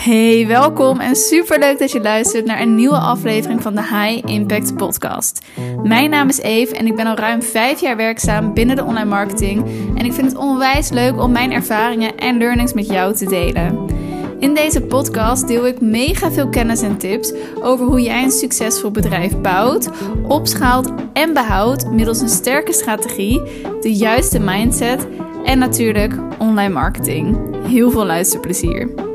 Hey, welkom en super leuk dat je luistert naar een nieuwe aflevering van de High Impact Podcast. Mijn naam is Eve en ik ben al ruim vijf jaar werkzaam binnen de online marketing. En ik vind het onwijs leuk om mijn ervaringen en learnings met jou te delen. In deze podcast deel ik mega veel kennis en tips over hoe jij een succesvol bedrijf bouwt, opschaalt en behoudt middels een sterke strategie, de juiste mindset en natuurlijk online marketing. Heel veel luisterplezier.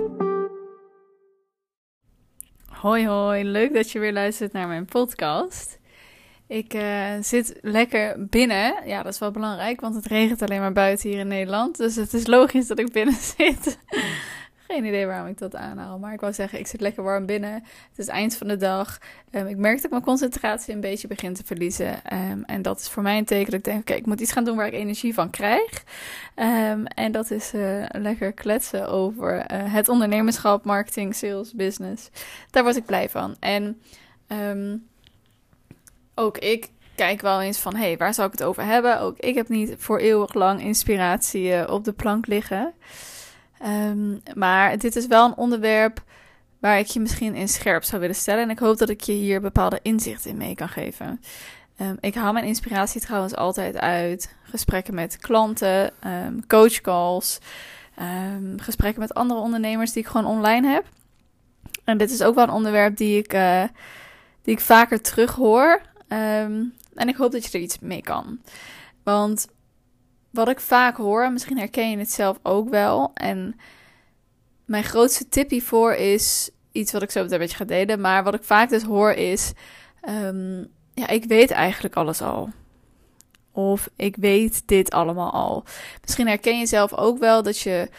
Hoi hoi, leuk dat je weer luistert naar mijn podcast. Ik uh, zit lekker binnen. Ja, dat is wel belangrijk, want het regent alleen maar buiten hier in Nederland. Dus het is logisch dat ik binnen zit. Geen idee waarom ik dat aanhaal. Maar ik wou zeggen, ik zit lekker warm binnen. Het is eind van de dag. Um, ik merk dat mijn concentratie een beetje begin te verliezen. Um, en dat is voor mij een teken dat ik denk: ik moet iets gaan doen waar ik energie van krijg. Um, en dat is uh, lekker kletsen over uh, het ondernemerschap, marketing, sales, business. Daar word ik blij van. En ook ik kijk wel eens van: hey, waar zou ik het over hebben? Ook ik heb niet voor eeuwig lang inspiratie uh, op de plank liggen. Um, maar dit is wel een onderwerp waar ik je misschien in scherp zou willen stellen. En ik hoop dat ik je hier bepaalde inzichten in mee kan geven. Um, ik haal mijn inspiratie trouwens altijd uit gesprekken met klanten, um, coachcalls, gesprekken met andere ondernemers die ik gewoon online heb. En dit is ook wel een onderwerp die ik, uh, die ik vaker terug hoor. en ik hoop dat je er iets mee kan. Want wat ik vaak hoor, misschien herken je het zelf ook wel. En mijn grootste tip hiervoor is iets wat ik zo een beetje ga delen. Maar wat ik vaak dus hoor is: um, ja, ik weet eigenlijk alles al. Of ik weet dit allemaal al. Misschien herken je zelf ook wel dat je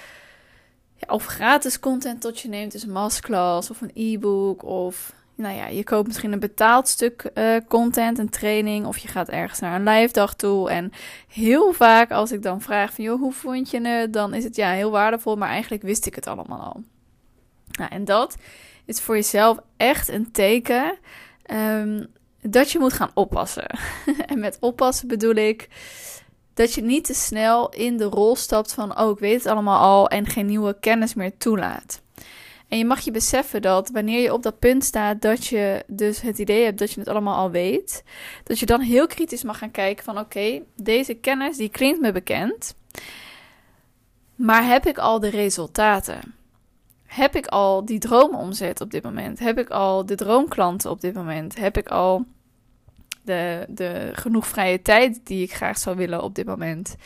ja, of gratis content tot je neemt, dus een masterclass of een e-book of nou ja, je koopt misschien een betaald stuk uh, content, een training, of je gaat ergens naar een live dag toe. En heel vaak als ik dan vraag van, joh, hoe vond je het? Dan is het ja, heel waardevol, maar eigenlijk wist ik het allemaal al. Nou, en dat is voor jezelf echt een teken um, dat je moet gaan oppassen. en met oppassen bedoel ik dat je niet te snel in de rol stapt van, oh, ik weet het allemaal al en geen nieuwe kennis meer toelaat. En je mag je beseffen dat wanneer je op dat punt staat dat je dus het idee hebt dat je het allemaal al weet, dat je dan heel kritisch mag gaan kijken van oké, deze kennis die klinkt me bekend, maar heb ik al de resultaten? Heb ik al die droomomzet op dit moment? Heb ik al de droomklanten op dit moment? Heb ik al de, de genoeg vrije tijd die ik graag zou willen op dit moment?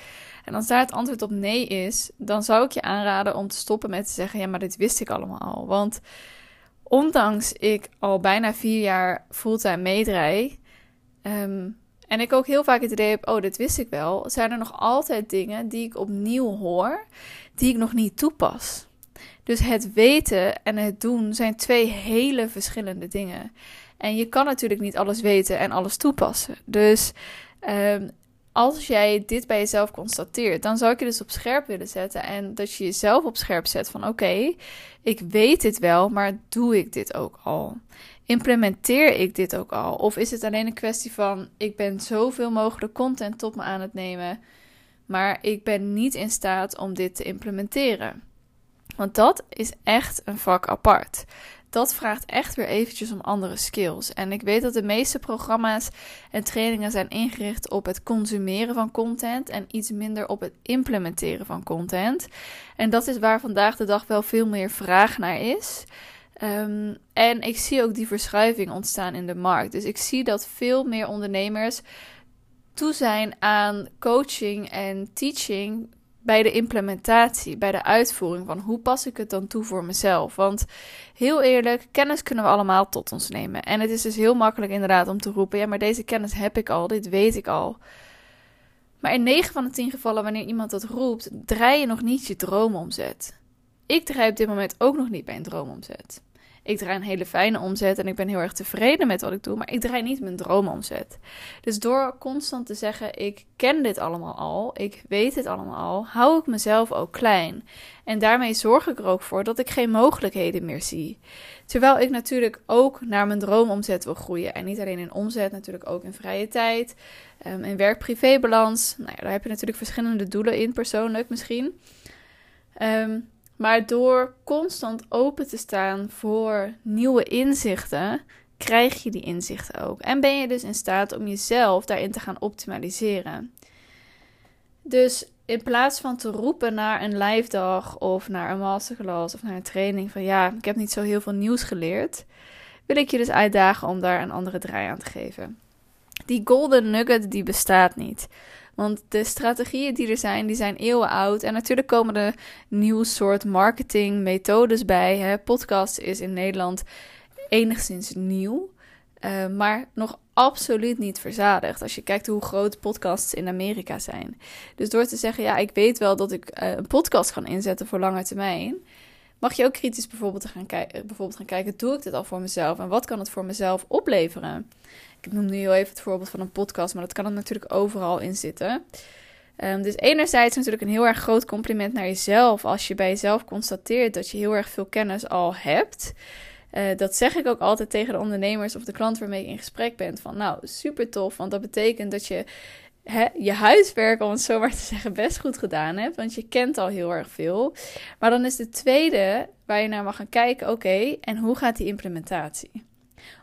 En als daar het antwoord op nee is, dan zou ik je aanraden om te stoppen met te zeggen: ja, maar dit wist ik allemaal al. Want ondanks ik al bijna vier jaar fulltime meedraai. Um, en ik ook heel vaak het idee heb: oh, dit wist ik wel. Zijn er nog altijd dingen die ik opnieuw hoor, die ik nog niet toepas. Dus het weten en het doen zijn twee hele verschillende dingen. En je kan natuurlijk niet alles weten en alles toepassen. Dus um, als jij dit bij jezelf constateert, dan zou ik je dus op scherp willen zetten. En dat je jezelf op scherp zet van oké, ik weet dit wel, maar doe ik dit ook al? Implementeer ik dit ook al? Of is het alleen een kwestie van ik ben zoveel mogelijk content tot me aan het nemen, maar ik ben niet in staat om dit te implementeren? Want dat is echt een vak apart dat vraagt echt weer eventjes om andere skills. En ik weet dat de meeste programma's en trainingen zijn ingericht op het consumeren van content en iets minder op het implementeren van content. En dat is waar vandaag de dag wel veel meer vraag naar is. Um, en ik zie ook die verschuiving ontstaan in de markt. Dus ik zie dat veel meer ondernemers toe zijn aan coaching en teaching bij de implementatie, bij de uitvoering van hoe pas ik het dan toe voor mezelf. Want heel eerlijk, kennis kunnen we allemaal tot ons nemen. En het is dus heel makkelijk inderdaad om te roepen: ja, maar deze kennis heb ik al, dit weet ik al. Maar in 9 van de 10 gevallen, wanneer iemand dat roept, draai je nog niet je droomomzet. Ik draai op dit moment ook nog niet bij een droomomzet. Ik draai een hele fijne omzet en ik ben heel erg tevreden met wat ik doe, maar ik draai niet mijn droomomzet. Dus door constant te zeggen: ik ken dit allemaal al, ik weet dit allemaal al, hou ik mezelf ook klein. En daarmee zorg ik er ook voor dat ik geen mogelijkheden meer zie. Terwijl ik natuurlijk ook naar mijn droomomzet wil groeien. En niet alleen in omzet, natuurlijk ook in vrije tijd, um, in werk-privé-balans. Nou ja, daar heb je natuurlijk verschillende doelen in persoonlijk misschien. Um, Maar door constant open te staan voor nieuwe inzichten, krijg je die inzichten ook. En ben je dus in staat om jezelf daarin te gaan optimaliseren. Dus in plaats van te roepen naar een live dag of naar een masterclass of naar een training van ja, ik heb niet zo heel veel nieuws geleerd, wil ik je dus uitdagen om daar een andere draai aan te geven. Die golden nugget die bestaat niet. Want de strategieën die er zijn, die zijn eeuwen oud. En natuurlijk komen er nieuw soort marketingmethodes bij. Hè. Podcast is in Nederland enigszins nieuw. Uh, maar nog absoluut niet verzadigd. Als je kijkt hoe groot podcasts in Amerika zijn. Dus door te zeggen, ja, ik weet wel dat ik uh, een podcast kan inzetten voor lange termijn. Mag je ook kritisch bijvoorbeeld, gaan, bijvoorbeeld gaan kijken, doe ik dit al voor mezelf? En wat kan het voor mezelf opleveren? Ik noem nu heel even het voorbeeld van een podcast, maar dat kan er natuurlijk overal in zitten. Um, dus enerzijds natuurlijk een heel erg groot compliment naar jezelf als je bij jezelf constateert dat je heel erg veel kennis al hebt. Uh, dat zeg ik ook altijd tegen de ondernemers of de klant waarmee je in gesprek bent. Van nou, super tof, want dat betekent dat je je huiswerk, om het zo maar te zeggen, best goed gedaan hebt. Want je kent al heel erg veel. Maar dan is de tweede waar je naar mag gaan kijken, oké, en hoe gaat die implementatie?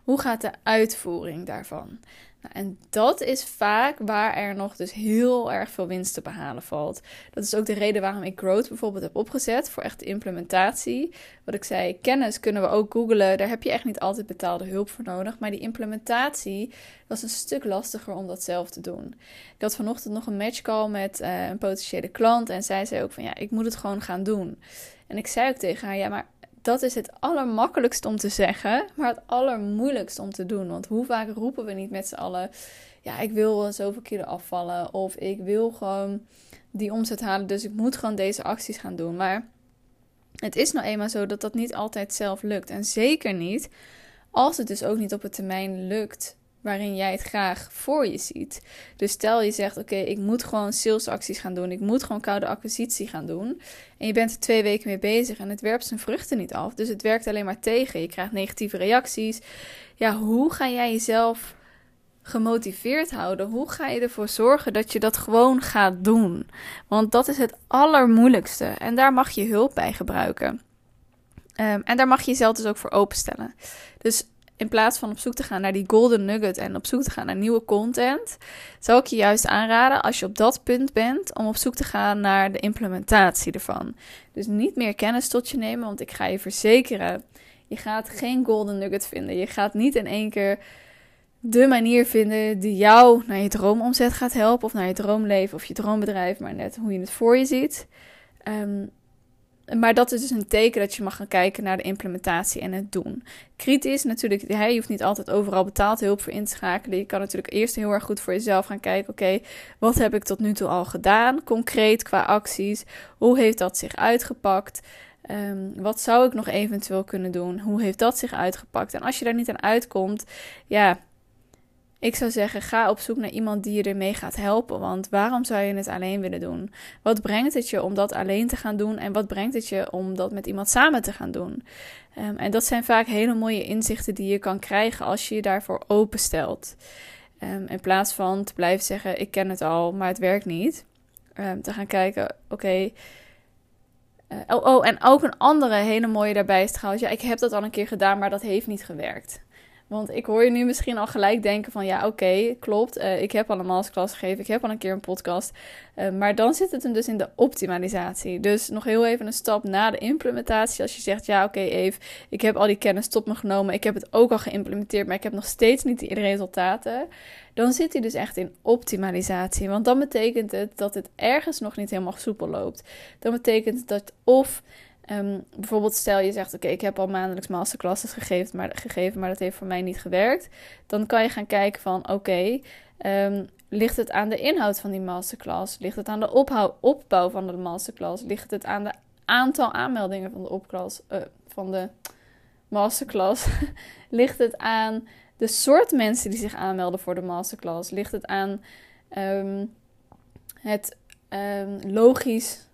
Hoe gaat de uitvoering daarvan? Nou, en dat is vaak waar er nog dus heel erg veel winst te behalen valt. Dat is ook de reden waarom ik Growth bijvoorbeeld heb opgezet voor echt de implementatie. Wat ik zei, kennis kunnen we ook googlen. Daar heb je echt niet altijd betaalde hulp voor nodig. Maar die implementatie was een stuk lastiger om dat zelf te doen. Ik had vanochtend nog een matchcall met uh, een potentiële klant. En zij zei ook van ja, ik moet het gewoon gaan doen. En ik zei ook tegen haar, ja, maar dat is het allermakkelijkst om te zeggen, maar het allermoeilijkst om te doen. Want hoe vaak roepen we niet met z'n allen: ja, ik wil zoveel kilo afvallen of ik wil gewoon die omzet halen, dus ik moet gewoon deze acties gaan doen. Maar het is nou eenmaal zo dat dat niet altijd zelf lukt. En zeker niet als het dus ook niet op het termijn lukt waarin jij het graag voor je ziet. Dus stel je zegt: Oké, ik moet gewoon salesacties gaan doen. Ik moet gewoon koude acquisitie gaan doen. En je bent er twee weken mee bezig en het werpt zijn vruchten niet af. Dus het werkt alleen maar tegen. Je krijgt negatieve reacties. Ja, hoe ga jij jezelf gemotiveerd houden? Hoe ga je ervoor zorgen dat je dat gewoon gaat doen? Want dat is het allermoeilijkste. En daar mag je hulp bij gebruiken. Um, en daar mag je jezelf dus ook voor openstellen. Dus in plaats van op zoek te gaan naar die golden nugget en op zoek te gaan naar nieuwe content, zou ik je juist aanraden als je op dat punt bent om op zoek te gaan naar de implementatie ervan. Dus niet meer kennis tot je nemen, want ik ga je verzekeren, je gaat geen golden nugget vinden. Je gaat niet in één keer de manier vinden die jou naar je droomomzet gaat helpen of naar je droomleven of je droombedrijf, maar net hoe je het voor je ziet. Um, maar dat is dus een teken dat je mag gaan kijken naar de implementatie en het doen. Kritisch natuurlijk, je hoeft niet altijd overal betaald hulp voor in te schakelen. Je kan natuurlijk eerst heel erg goed voor jezelf gaan kijken. Oké, wat heb ik tot nu toe al gedaan? Concreet qua acties. Hoe heeft dat zich uitgepakt? Um, wat zou ik nog eventueel kunnen doen? Hoe heeft dat zich uitgepakt? En als je daar niet aan uitkomt, ja, ik zou zeggen, ga op zoek naar iemand die je ermee gaat helpen. Want waarom zou je het alleen willen doen? Wat brengt het je om dat alleen te gaan doen? En wat brengt het je om dat met iemand samen te gaan doen? Um, en dat zijn vaak hele mooie inzichten die je kan krijgen als je je daarvoor openstelt. Um, in plaats van te blijven zeggen: Ik ken het al, maar het werkt niet. Um, te gaan kijken: Oké. Uh, oh, oh, en ook een andere hele mooie daarbij is trouwens: Ja, ik heb dat al een keer gedaan, maar dat heeft niet gewerkt. Want ik hoor je nu misschien al gelijk denken van ja, oké, klopt. Uh, ik heb al een masterclass gegeven, ik heb al een keer een podcast. Uh, maar dan zit het hem dus in de optimalisatie. Dus nog heel even een stap na de implementatie. Als je zegt ja, oké okay, Eve, ik heb al die kennis tot me genomen. Ik heb het ook al geïmplementeerd, maar ik heb nog steeds niet de resultaten. Dan zit hij dus echt in optimalisatie. Want dan betekent het dat het ergens nog niet helemaal soepel loopt. Dan betekent het dat of Um, bijvoorbeeld stel je zegt, oké, ik heb al maandelijks masterclasses gegeven maar, gegeven, maar dat heeft voor mij niet gewerkt. Dan kan je gaan kijken van, oké, um, ligt het aan de inhoud van die masterclass? Ligt het aan de opbouw van de masterclass? Ligt het aan de aantal aanmeldingen van de, opklas, uh, van de masterclass? ligt het aan de soort mensen die zich aanmelden voor de masterclass? Ligt het aan um, het logisch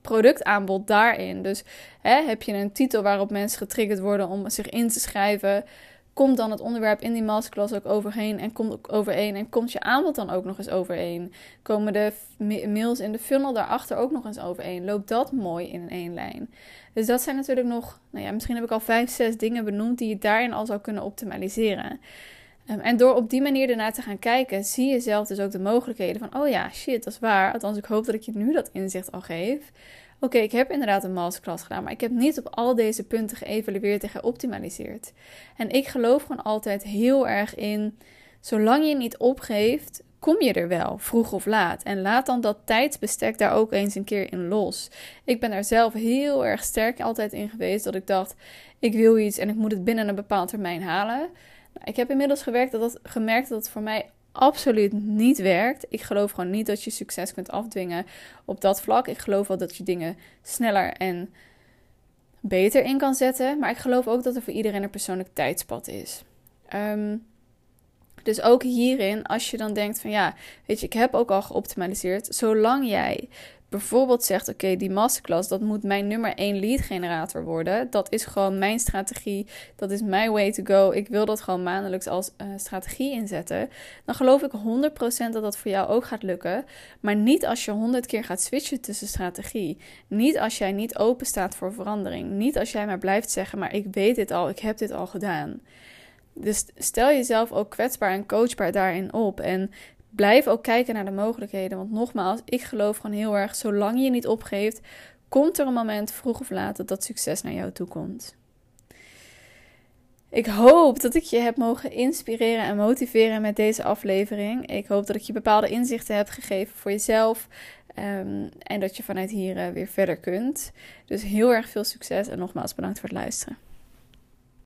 productaanbod daarin. Dus hè, heb je een titel waarop mensen getriggerd worden om zich in te schrijven, komt dan het onderwerp in die masterclass ook overheen en komt ook overeen en komt je aanbod dan ook nog eens overeen? Komen de mails in de funnel daarachter ook nog eens overeen? Loopt dat mooi in één lijn? Dus dat zijn natuurlijk nog, nou ja, misschien heb ik al vijf, zes dingen benoemd die je daarin al zou kunnen optimaliseren. Ehm, en door op die manier ernaar te gaan kijken, zie je zelf dus ook de mogelijkheden van, oh ja, shit, dat is waar. Althans, ik hoop dat ik je nu dat inzicht al geef. Oké, ik heb inderdaad een masterclass gedaan, maar ik heb niet op al deze punten geëvalueerd en geoptimaliseerd. En ik geloof gewoon altijd heel erg in, zolang je niet opgeeft, kom je er wel, vroeg of laat. En laat dan dat tijdsbestek daar ook eens een keer in los. Ik ben daar zelf heel erg sterk altijd in geweest dat ik dacht, ik wil iets en ik moet het binnen een bepaald termijn halen. Ik heb inmiddels gewerkt dat dat, gemerkt dat het voor mij absoluut niet werkt. Ik geloof gewoon niet dat je succes kunt afdwingen op dat vlak. Ik geloof wel dat je dingen sneller en beter in kan zetten. Maar ik geloof ook dat er voor iedereen een persoonlijk tijdspad is. Ehm, dus ook hierin, als je dan denkt van ja, weet je, ik heb ook al geoptimaliseerd. Zolang jij bijvoorbeeld zegt: Oké, die masterclass, dat moet mijn nummer 1 lead generator worden. Dat is gewoon mijn strategie. Dat is my way to go. Ik wil dat gewoon maandelijks als uh, strategie inzetten. Dan geloof ik 100% dat dat voor jou ook gaat lukken. Maar niet als je 100 keer gaat switchen tussen strategie. Niet als jij niet open staat voor verandering. Niet als jij maar blijft zeggen: Maar ik weet dit al, ik heb dit al gedaan. Dus stel jezelf ook kwetsbaar en coachbaar daarin op. En blijf ook kijken naar de mogelijkheden. Want nogmaals, ik geloof gewoon heel erg, zolang je niet opgeeft, komt er een moment vroeg of laat dat dat succes naar jou toe komt. Ik hoop dat ik je heb mogen inspireren en motiveren met deze aflevering. Ik hoop dat ik je bepaalde inzichten heb gegeven voor jezelf. Um, en dat je vanuit hier uh, weer verder kunt. Dus heel erg veel succes en nogmaals bedankt voor het luisteren.